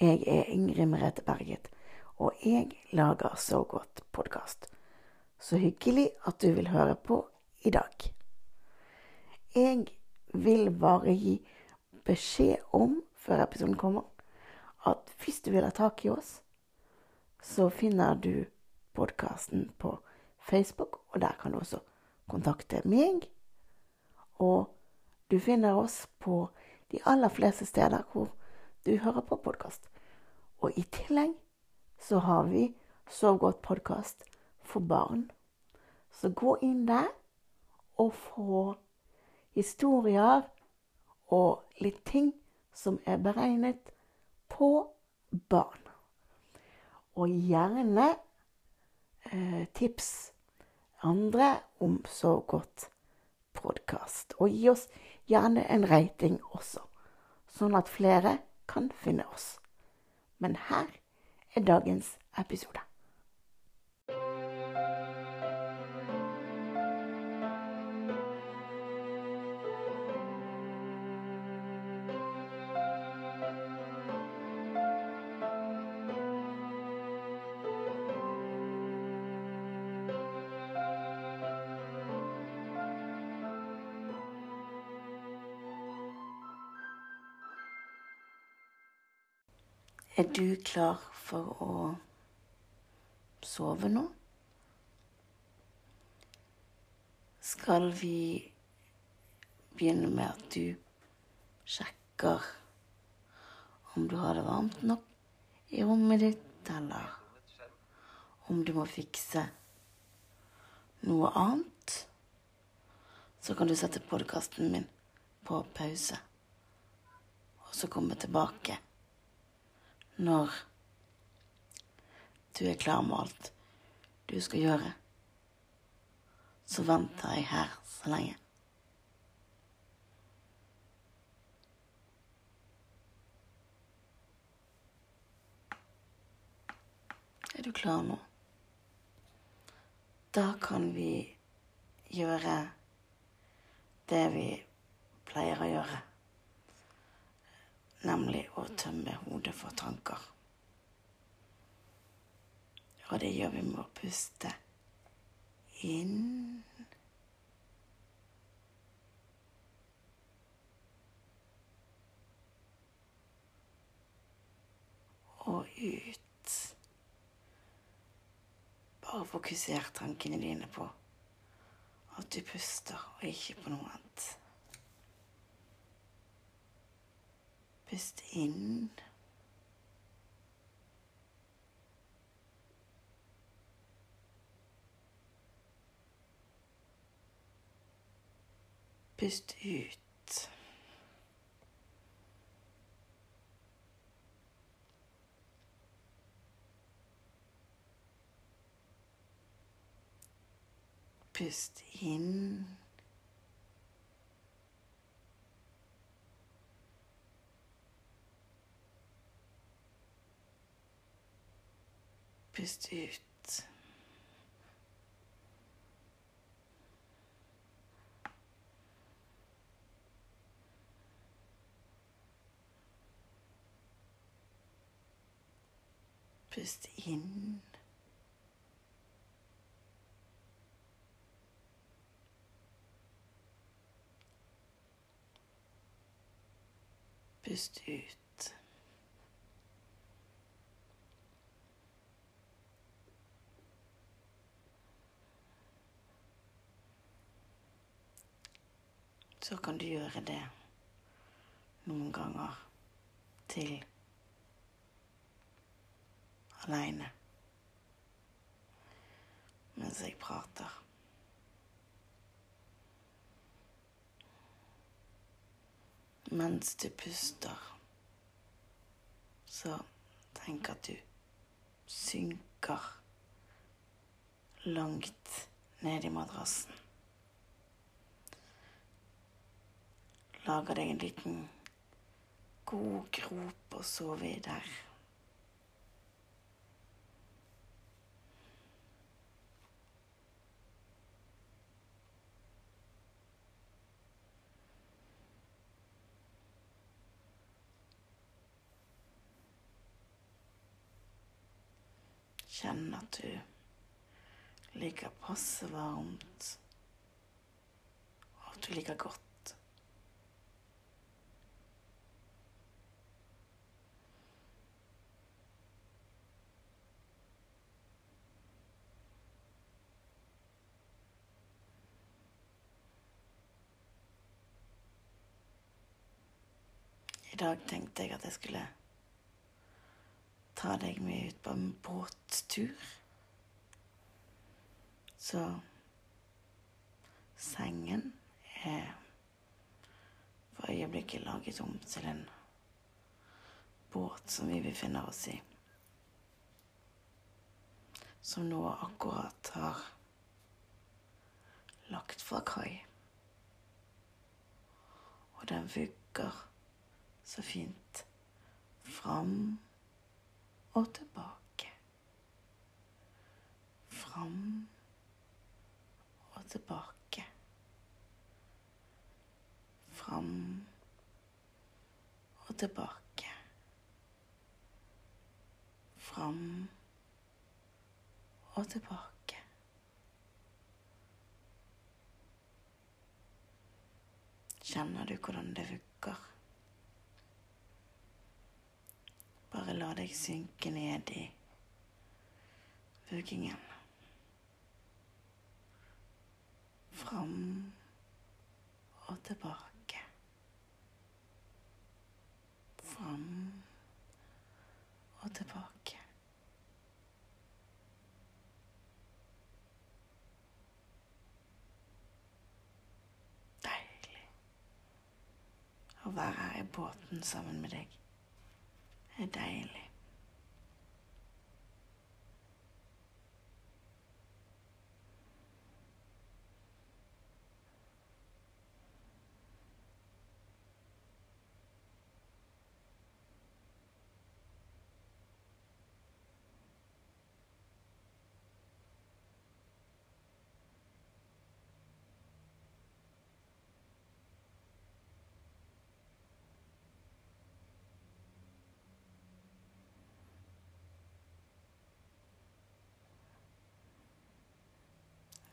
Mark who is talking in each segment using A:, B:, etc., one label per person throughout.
A: Jeg er Ingrid Merete Berget, og jeg lager Så godt podkast. Så hyggelig at du vil høre på i dag. Jeg vil bare gi beskjed om, før episoden kommer, at hvis du vil ha tak i oss, så finner du podkasten på Facebook, og der kan du også kontakte meg. Og du finner oss på de aller fleste steder hvor du hører på podkast. Og i tillegg så har vi Sov godt podkast for barn. Så gå inn der og få historier og litt ting som er beregnet på barn. Og gjerne eh, tips andre om Sov godt podkast. Og gi oss gjerne en rating også, sånn at flere kan finne oss. Men her er dagens episode. Er du klar for å sove nå? Skal vi begynne med at du sjekker om du har det varmt nok i rommet ditt, eller om du må fikse noe annet? Så kan du sette podkasten min på pause, og så komme tilbake når du er klar med alt du skal gjøre, så venter jeg her så lenge. Er du klar nå? Da kan vi gjøre det vi pleier å gjøre nemlig å tømme hodet for tanker. Og det gjør vi med å puste inn og ut. Bare fokuser tankene dine på at du puster, og ikke på noe annet. Pust inn. Pust ut. Pust inn. Pust ut. Pust inn. Pust ut. Så kan du gjøre det noen ganger til aleine mens jeg prater. Mens du puster, så tenk at du synker langt ned i madrassen. Lager deg en liten god grop å sove i der. Kjenn at du ligger passe varmt, og at du ligger godt. I dag tenkte jeg at jeg skulle ta deg med ut på en båttur. Så sengen er for øyeblikket laget om til en båt som vi befinner oss i. Som nå akkurat har lagt fra kai. Og den vugger så fint fram og tilbake. Fram og tilbake. Fram og tilbake. Fram og tilbake. Kjenner du hvordan det vugger? Bare la deg synke ned i vuggingen. Fram og tilbake. Fram og tilbake. Deilig å være her i båten sammen med deg. Det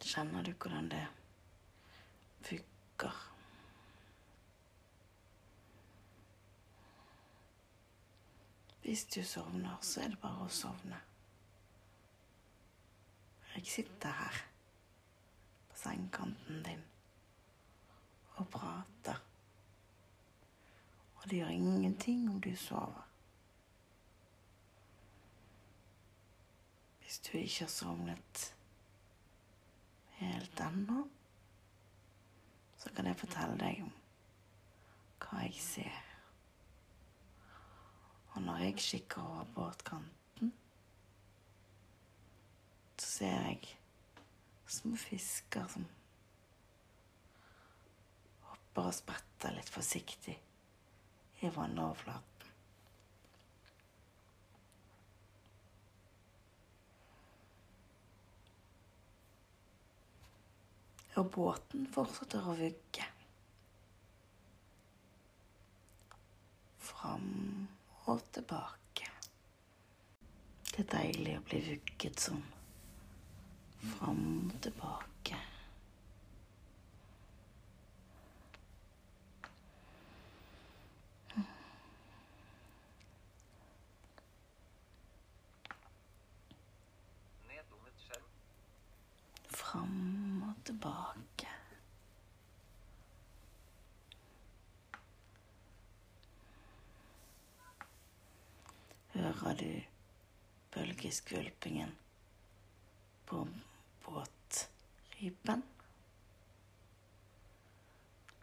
A: Kjenner du hvordan det funker? Hvis du sovner, så er det bare å sovne. Jeg sitter her på sengekanten din og prater. Og det gjør ingenting om du sover. Hvis du ikke har sovnet ennå, så kan jeg fortelle deg om hva jeg ser. Og når jeg kikker over båtkanten, så ser jeg små fisker som hopper og spretter litt forsiktig i vannoverflaten. Og båten fortsetter å vugge. Fram og tilbake. Det er deilig å bli vugget sånn. Fram og tilbake.
B: Nedtonet skjerm.
A: Fram og tilbake. Hører du bølgeskvulpingen på båtrypen?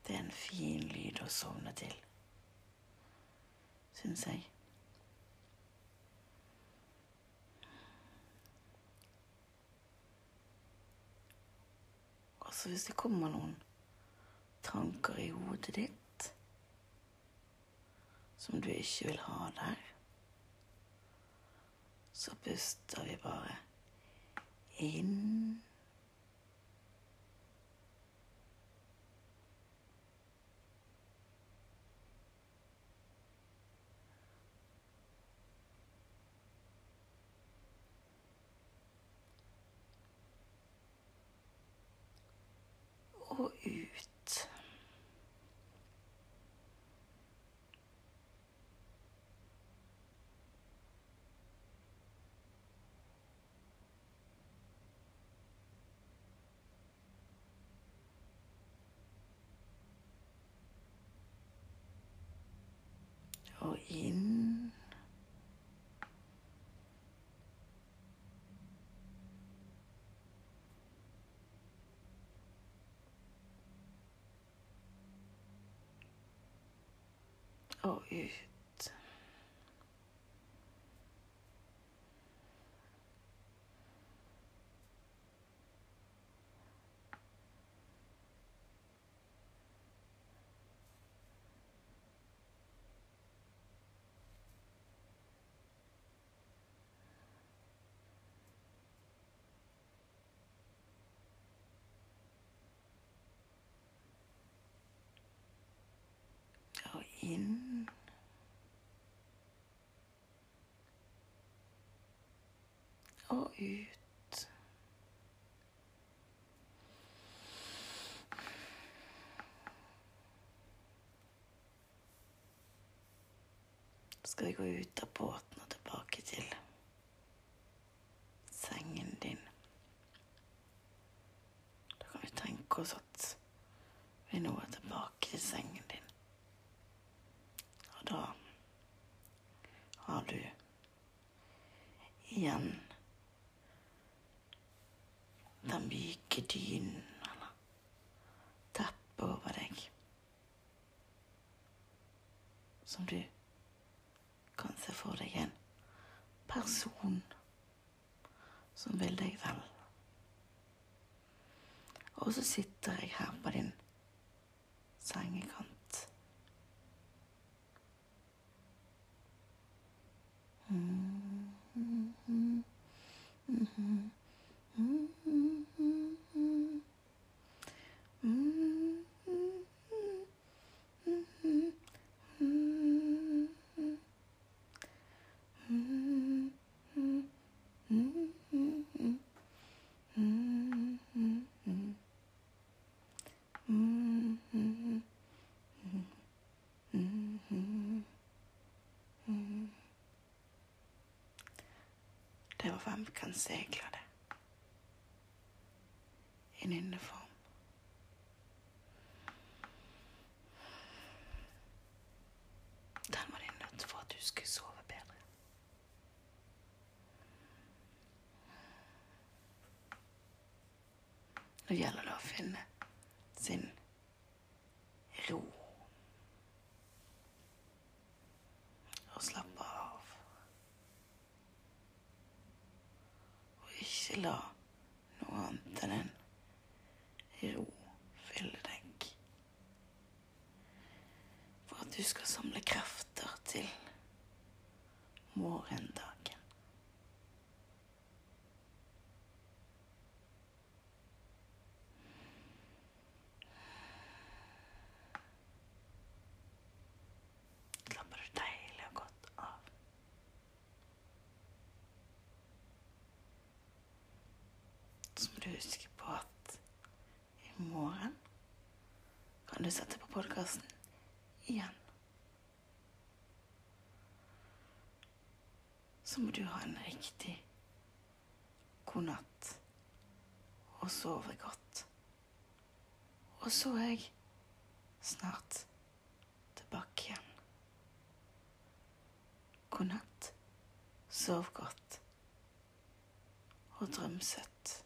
A: Det er en fin lyd å sovne til, syns jeg. Altså hvis det kommer noen tanker i hodet ditt som du ikke vil ha der, så puster vi bare inn og ut. Og inn. Og ut. Og inn. Og ut. Så skal vi gå ut av båten og tilbake til sengen din. Da kan vi tenke oss at vi nå er tilbake til sengen din. Og da har du igjen den dynen eller teppet over deg. Som du kan se for deg en person som vil deg vel. Og så sitter jeg her på din hvem kan segle det i nynneform. Den var de nødt for at du skulle sove bedre. Nå gjelder det å finne sin ro. Og slappe av. Og ikke la noe annet enn en ro fylle deg. For at du skal samle krefter til morgendagen. Slapper du deilig og godt av. Så må du huske på at i morgen kan du sette på podkasten igjen. Så må du ha en riktig god natt og sove godt. Og så er jeg snart tilbake igjen. God natt, sov godt og drøm søtt.